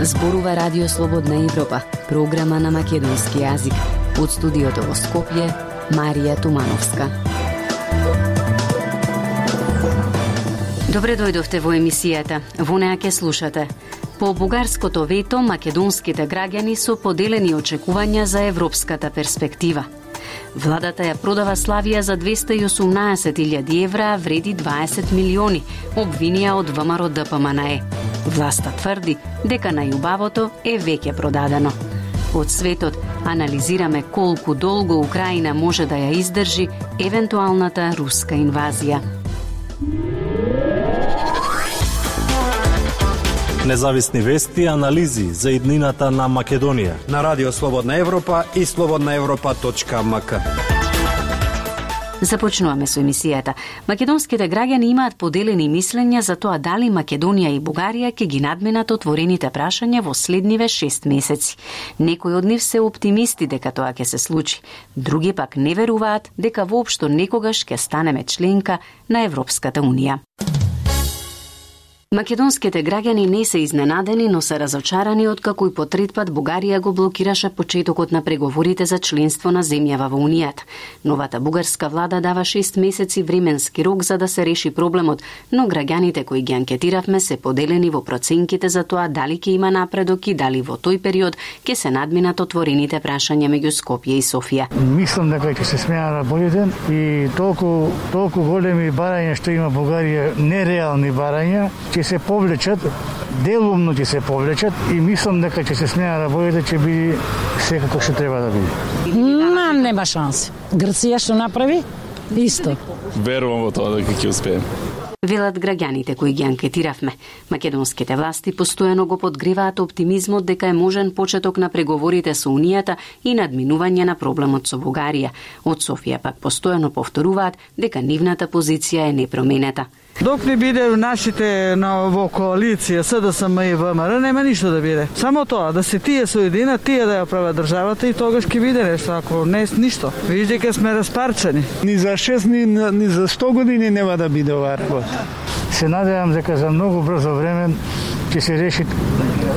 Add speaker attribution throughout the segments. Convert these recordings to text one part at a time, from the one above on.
Speaker 1: Зборува Радио Слободна Европа, програма на македонски јазик. Од студиото во Скопје, Марија Тумановска. Добре дојдовте во емисијата. Во неа ке слушате. По бугарското вето, македонските граѓани со поделени очекувања за европската перспектива. Владата ја продава Славија за 218.000 евра, вреди 20 милиони, обвинија од ВМРО ДПМНЕ. Власта тврди дека најубавото е веќе продадено. Од светот анализираме колку долго Украина може да ја издржи евентуалната руска инвазија.
Speaker 2: Независни вести и анализи за иднината на Македонија
Speaker 3: на Радио Слободна Европа и слободнаевропа.мк.
Speaker 1: Започнуваме со емисијата. Македонските граѓани имаат поделени мислења за тоа дали Македонија и Бугарија ќе ги надменат отворените прашања во следниве 6 месеци. Некои од нив се оптимисти дека тоа ќе се случи. Други пак не веруваат дека воопшто некогаш ќе станеме членка на Европската Унија. Македонските граѓани не се изненадени, но се разочарани од како и по трет пат Бугарија го блокираше почетокот на преговорите за членство на земјава во Унијата. Новата бугарска влада дава 6 месеци временски рок за да се реши проблемот, но граѓаните кои ги анкетиравме се поделени во проценките за тоа дали ќе има напредок и дали во тој период ќе се надминат отворените прашања меѓу Скопје и Софија.
Speaker 4: Мислам дека ќе се смеа работите и толку толку големи барања што има Бугарија, нереални барања, ќе се повлечат, делумно ќе се повлечат и мислам дека ќе се смеа да бојде ќе биде секако што треба да биде.
Speaker 5: Ма, нема шанси. Грција што направи, исто.
Speaker 6: Верувам во тоа дека ќе успеем
Speaker 1: велат граѓаните кои ги анкетиравме. Македонските власти постојано го подгреваат оптимизмот дека е можен почеток на преговорите со Унијата и надминување на проблемот со Бугарија. Од Софија пак постојано повторуваат дека нивната позиција е непроменета.
Speaker 7: Док не биде нашите на во коалиција СДСМ и ВМРО нема ништо да биде. Само тоа да се тие соединат, тие да ја прават државата и тогаш ќе биде нешто, ако не ништо. Вижте дека сме распарчени.
Speaker 8: Ни за 6 ни, ни за 100 години нема да биде оваа работа.
Speaker 4: Се надевам дека за многу брзо време ќе се реши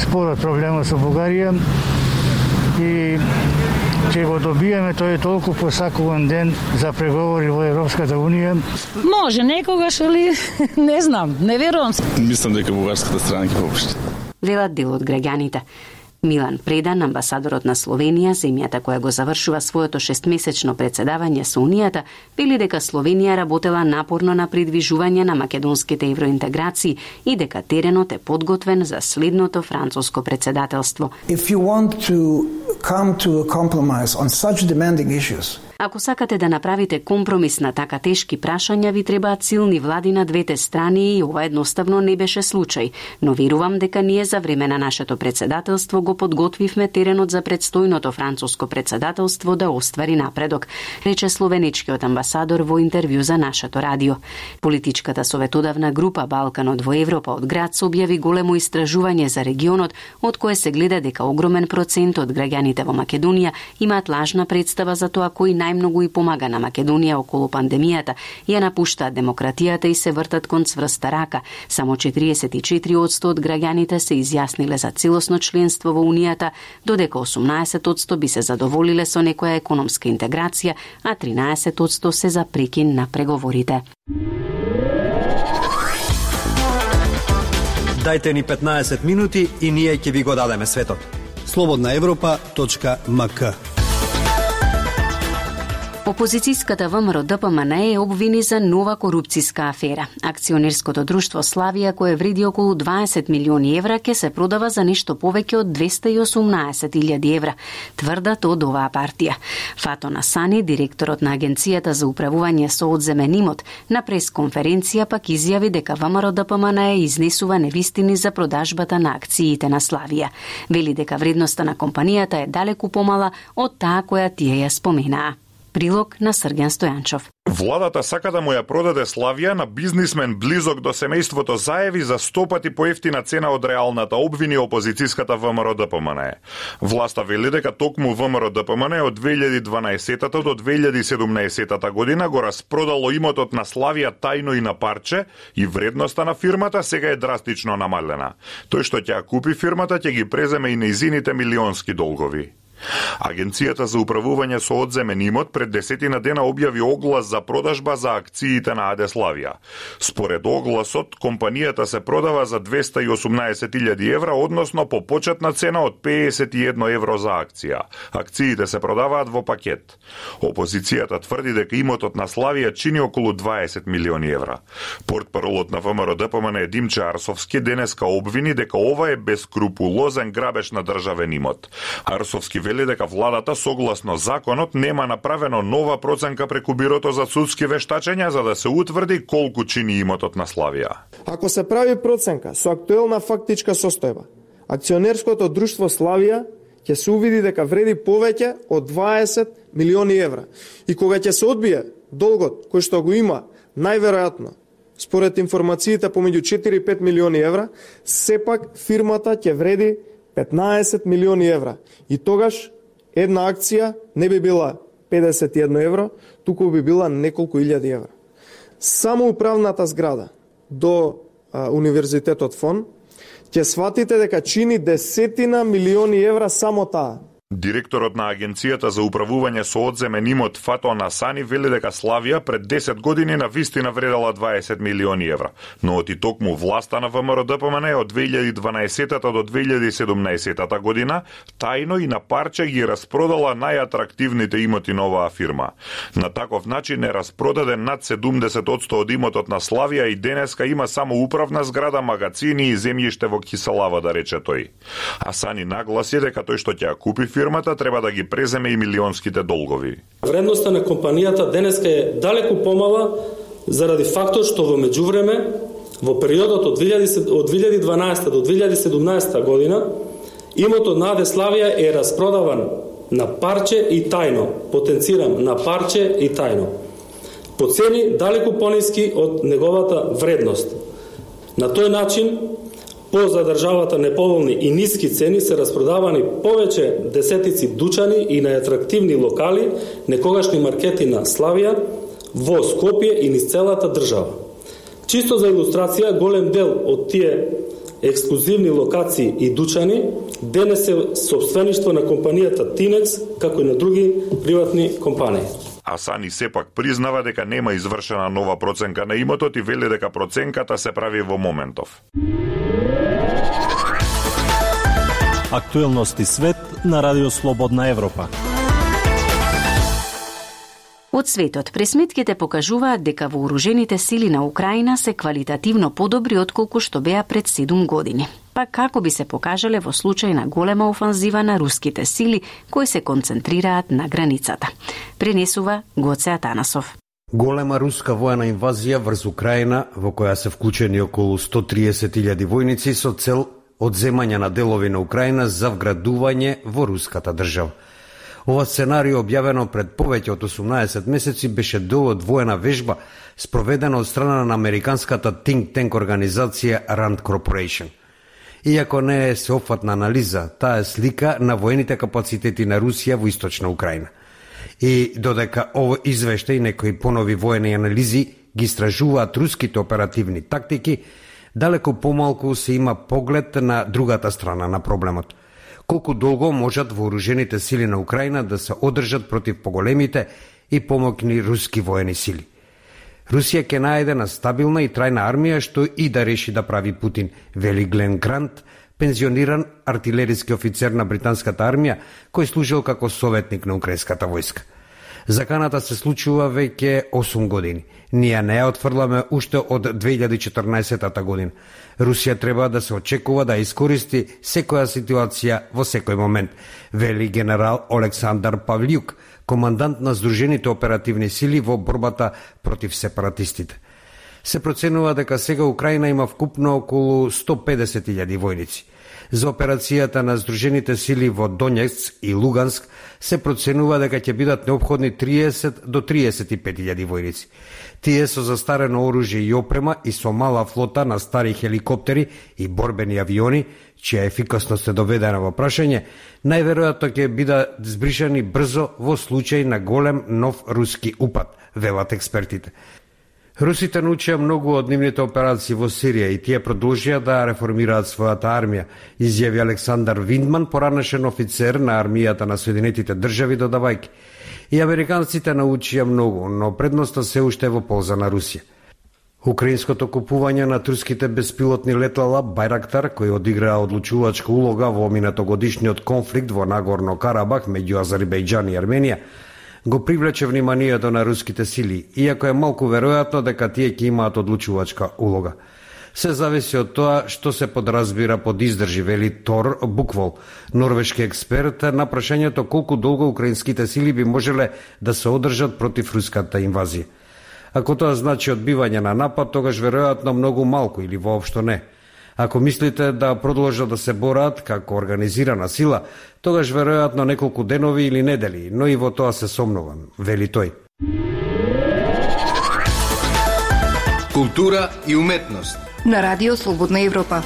Speaker 4: спорот проблемот со Бугарија и ќе го добиеме тој толку посакуван ден за преговори во Европската Унија?
Speaker 5: Може некогаш, али не знам, не верувам.
Speaker 6: Мислам дека бугарската страна ќе попушти.
Speaker 1: Велат дел од граѓаните. Милан Предан, амбасадорот на Словенија, земјата која го завршува своето шестмесечно председавање со Унијата, вели дека Словенија работела напорно на придвижување на македонските евроинтеграции и дека теренот е подготвен за следното француско председателство.
Speaker 9: If you want to come to a compromise on such demanding issues,
Speaker 1: Ако сакате да направите компромис на така тешки прашања, ви требаат силни влади на двете страни и ова едноставно не беше случај. Но верувам дека ние за време на нашето председателство го подготвивме теренот за предстојното француско председателство да оствари напредок, рече словеничкиот амбасадор во интервју за нашето радио. Политичката советодавна група Балканот во Европа од град се објави големо истражување за регионот, од кое се гледа дека огромен процент од граѓаните во Македонија имаат лажна представа за тоа кој најмногу и помага на Македонија околу пандемијата, ја напуштаат демократијата и се вртат кон цврста рака. Само 44% од граѓаните се изјасниле за целосно членство во Унијата, додека 18% би се задоволиле со некоја економска интеграција, а 13% се за прекин на преговорите.
Speaker 3: Дайте ни 15 минути и ние ќе ви го дадеме светот.
Speaker 10: Слободна Европа.мк
Speaker 1: Опозицијската ВМРО ДПМН е обвини за нова корупцијска афера. Акционерското друштво Славија, кое вреди околу 20 милиони евра, ке се продава за нешто повеќе од 218.000 евра, тврдат од оваа партија. Фато Насани, директорот на Агенцијата за управување со одземен имот, на пресконференција пак изјави дека ВМРО ДПМН е изнесува невистини за продажбата на акциите на Славија. Вели дека вредноста на компанијата е далеку помала од таа која тие ја споменаа. Прилог на Срген Стојанчов.
Speaker 11: Владата сака да му ја продаде Славија на бизнисмен близок до семејството Заеви за стопати поевтина цена од реалната обвини опозицијската ВМРО ДПМН. Власта вели дека токму ВМРО ДПМН од 2012 до 2017 година го распродало имотот на Славија тајно и на парче и вредноста на фирмата сега е драстично намалена. Тој што ќе ја купи фирмата ќе ги преземе и неизините милионски долгови. Агенцијата за управување со одземен имот пред десетина дена објави оглас за продажба за акциите на Адеславија. Според огласот, компанијата се продава за 218.000 евра, односно по почетна цена од 51 евро за акција. Акциите се продаваат во пакет. Опозицијата тврди дека имотот на Славија чини околу 20 милиони евра. Портпаролот на ВМРО ДПМН Димче Арсовски денеска обвини дека ова е бескрупулозен грабеж на државен имот. Арсовски вели дека владата согласно законот нема направено нова проценка преку бирото за судски вештачења за да се утврди колку чини имотот на Славија.
Speaker 12: Ако се прави проценка со актуелна фактичка состојба, акционерското друштво Славија ќе се увиди дека вреди повеќе од 20 милиони евра. И кога ќе се одбие долгот кој што го има, најверојатно според информациите помеѓу 4 и 5 милиони евра, сепак фирмата ќе вреди 15 милиони евра. И тогаш една акција не би била 51 евро, туку би била неколку илјади евра. Само управната зграда до а, Универзитетот Фон ќе сватите дека чини десетина милиони евра само таа.
Speaker 11: Директорот на Агенцијата за управување со одземен имот Фато Насани вели дека Славија пред 10 години на вистина вредела 20 милиони евра, но оти токму власта на ВМРО ДПМН од 2012 до 2017 година тајно и на парче ги распродала најатрактивните имоти на оваа фирма. На таков начин е распродаде над 70% од имотот на Славија и денеска има само управна зграда, магазини и земјиште во Киселава, да рече тој. Асани нагласи дека тој што ќе ја купи фирмата треба да ги преземе и милионските долгови.
Speaker 13: Вредноста на компанијата денеска е далеку помала заради фактот што во меѓувреме во периодот од 2012 до 2017 година имотот на Аде Славија е распродаван на парче и тајно, потенцирам на парче и тајно, по цени далеку пониски од неговата вредност. На тој начин по за државата неповолни и ниски цени се распродавани повеќе десетици дучани и најатрактивни локали, некогашни маркети на Славија, во Скопје и низ целата држава. Чисто за илустрација, голем дел од тие ексклузивни локации и дучани денес е собствеништво на компанијата Тинекс, како и на други приватни компании.
Speaker 11: Асани сепак признава дека нема извршена нова проценка на имотот и вели дека проценката се прави во моментов.
Speaker 2: Актуелности свет на Радио Слободна Европа.
Speaker 1: Од светот, пресметките покажуваат дека вооружените сили на Украина се квалитативно подобри отколку што беа пред 7 години. Па како би се покажале во случај на голема офанзива на руските сили кои се концентрираат на границата. Пренесува Гоце Атанасов.
Speaker 3: Голема руска воена инвазија врз Украина, во која се вклучени околу 130.000 војници со цел одземање на делови на Украина за вградување во руската држава. Ова сценарио објавено пред повеќе од 18 месеци беше дел од воена вежба спроведена од страна на американската think tank организација Rand Corporation. Иако не е сеопфатна анализа, таа е слика на воените капацитети на Русија во источна Украина. И додека ово извештај некои понови воени анализи ги истражуваат руските оперативни тактики, далеко помалку се има поглед на другата страна на проблемот. Колку долго можат вооружените сили на Украина да се одржат против поголемите и помокни руски воени сили. Русија ќе најде на стабилна и трајна армија што и да реши да прави Путин, вели Глен Грант, пензиониран артилериски офицер на британската армија кој служил како советник на украинската војска. Заканата се случува веќе 8 години. Ние не ја отфрламе уште од 2014 година. Русија треба да се очекува да искористи секоја ситуација во секој момент, вели генерал Александар Павлјук, командант на Сдружените оперативни сили во борбата против сепаратистите. Се проценува дека сега Украина има вкупно околу 150.000 војници. За операцијата на Сдружените сили во Донецк и Луганск се проценува дека ќе бидат необходни 30 до 35.000 војници. Тие со застарено оружје и опрема и со мала флота на стари хеликоптери и борбени авиони, чија ефикасност е доведена во прашање, најверојатно ќе бидат збришани брзо во случај на голем нов руски упад, велат експертите. Русите научија многу од нивните операции во Сирија и тие продолжија да реформираат својата армија, изјави Александар Виндман, поранешен офицер на армијата на Соединетите држави, додавајќи. И американците научија многу, но предноста се уште е во полза на Русија. Украинското купување на турските беспилотни летала Байрактар, кои одиграа одлучувачка улога во минатогодишниот конфликт во Нагорно Карабах меѓу Азербејџан и Арменија, го привлече вниманието на руските сили, иако е малку веројатно дека тие ќе имаат одлучувачка улога. Се зависи од тоа што се подразбира под издржи, вели Тор Буквол, норвешки експерт на прашањето колку долго украинските сили би можеле да се одржат против руската инвазија. Ако тоа значи одбивање на напад, тогаш веројатно многу малку или воопшто не – Ако мислите да продолжат да се бораат како организирана сила, тогаш веројатно неколку денови или недели, но и во тоа се сомнувам, вели тој.
Speaker 14: Култура и уметност
Speaker 15: на Радио Слободна Европа.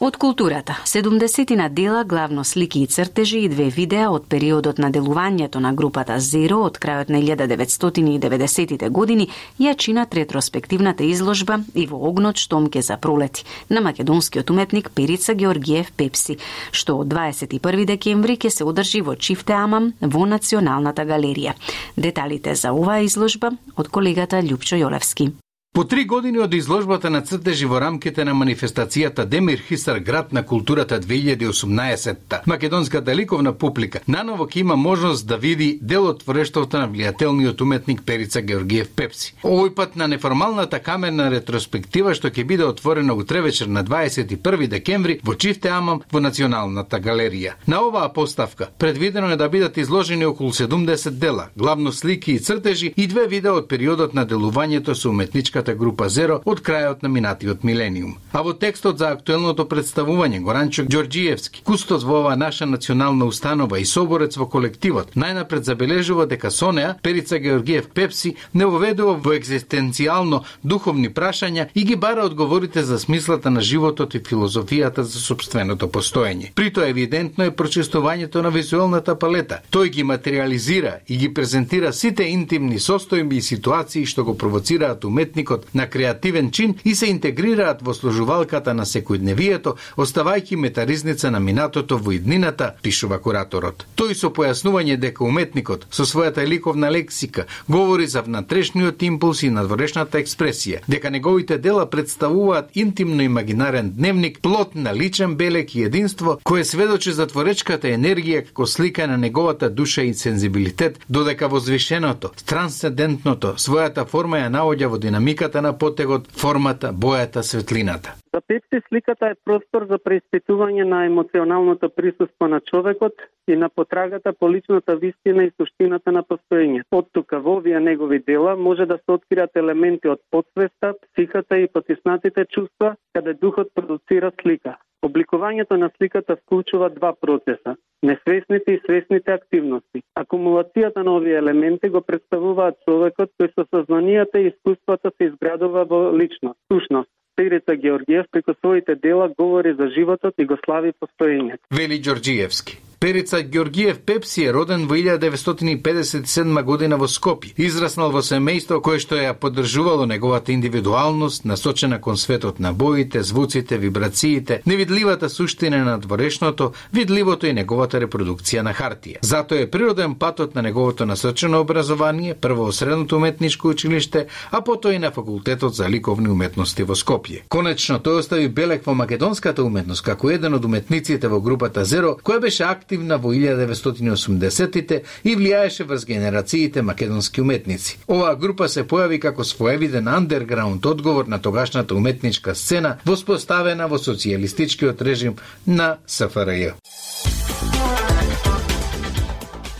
Speaker 1: Од културата, 70 на дела, главно слики и цртежи и две видеа од периодот на делувањето на групата Зеро од крајот на 1990 години ја чинат ретроспективната изложба и во огнот штомке за пролети на македонскиот уметник Перица Георгиев Пепси, што од 21 декември ќе се одржи во Чифте Амам во Националната галерија. Деталите за оваа изложба од колегата Лјупчо Јолевски.
Speaker 16: По три години од изложбата на цртежи во рамките на манифестацијата Демир Хисар град на културата 2018-та, македонската ликовна публика наново ќе има можност да види дел од творештвото на влијателниот уметник Перица Георгиев Пепси. Овој пат на неформалната камерна ретроспектива што ќе биде отворена утре вечер на 21 декември во Чифте Амам во Националната галерија. На оваа поставка предвидено е да бидат изложени околу 70 дела, главно слики и цртежи и две видеа од периодот на делувањето со уметничката уметничката група Зеро од крајот на минатиот милениум. А во текстот за актуелното представување Горанчо Ѓорѓиевски, кустос во оваа наша национална установа и соборец во колективот, најнапред забележува дека со неа Перица Георгиев Пепси не воведува во екзистенцијално духовни прашања и ги бара одговорите за смислата на животот и филозофијата за собственото постоење. При тоа евидентно е прочистувањето на визуелната палета. Тој ги материализира и ги презентира сите интимни состојби и ситуации што го провоцираат уметникот образот на креативен чин и се интегрираат во служувалката на секојдневието, оставајќи метаризница на минатото во иднината, пишува кураторот. Тој со појаснување дека уметникот со својата ликовна лексика говори за внатрешниот импулс и надворешната експресија, дека неговите дела представуваат интимно имагинарен дневник, плот на личен белек и единство, кое сведочи за творечката енергија како слика на неговата душа и сензибилитет, додека возвишеното, трансцендентното, својата форма ја наоѓа во динамика сликата на потегот, формата, бојата, светлината.
Speaker 17: За Пепси сликата е простор за преиспитување на емоционалното присуство на човекот и на потрагата по личната вистина и суштината на постоење. Од тука во овие негови дела може да се откриат елементи од подсвеста, психата и потиснатите чувства, каде духот продуцира слика. Обликувањето на сликата вклучува два процеса – несвесните и свесните активности. Акумулацијата на овие елементи го представуваат човекот кој со сознанијата и искуствата се изградува во личност, сушност. Перица Георгиев преку своите дела говори за животот и го слави постоењето.
Speaker 16: Вели Ѓорѓиевски. Перица Георгиев Пепси е роден во 1957 година во Скопје. Израснал во семејство кое што ја поддржувало неговата индивидуалност, насочена кон светот на боите, звуците, вибрациите, невидливата суштина на дворешното, видливото и неговата репродукција на хартија. Затоа е природен патот на неговото насочено образование, прво во средното уметничко училиште, а потоа и на факултетот за ликовни уметности во Скопје. Конечно, тој остави белек во македонската уметност како еден од уметниците во групата Зеро, која беше активна активна во 1980-тите и влијаеше врз генерациите македонски уметници. Оваа група се појави како своевиден андерграунд одговор на тогашната уметничка сцена воспоставена во социјалистичкиот режим на СФРЈ.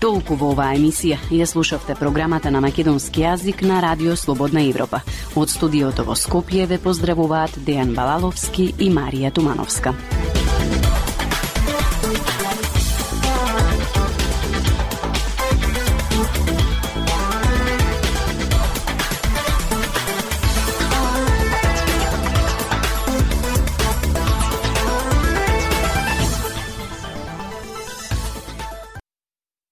Speaker 1: Толку во оваа емисија ја слушавте програмата на македонски јазик на Радио Слободна Европа. Од студиото во Скопје ве поздравуваат Дејан Балаловски и Марија Тумановска.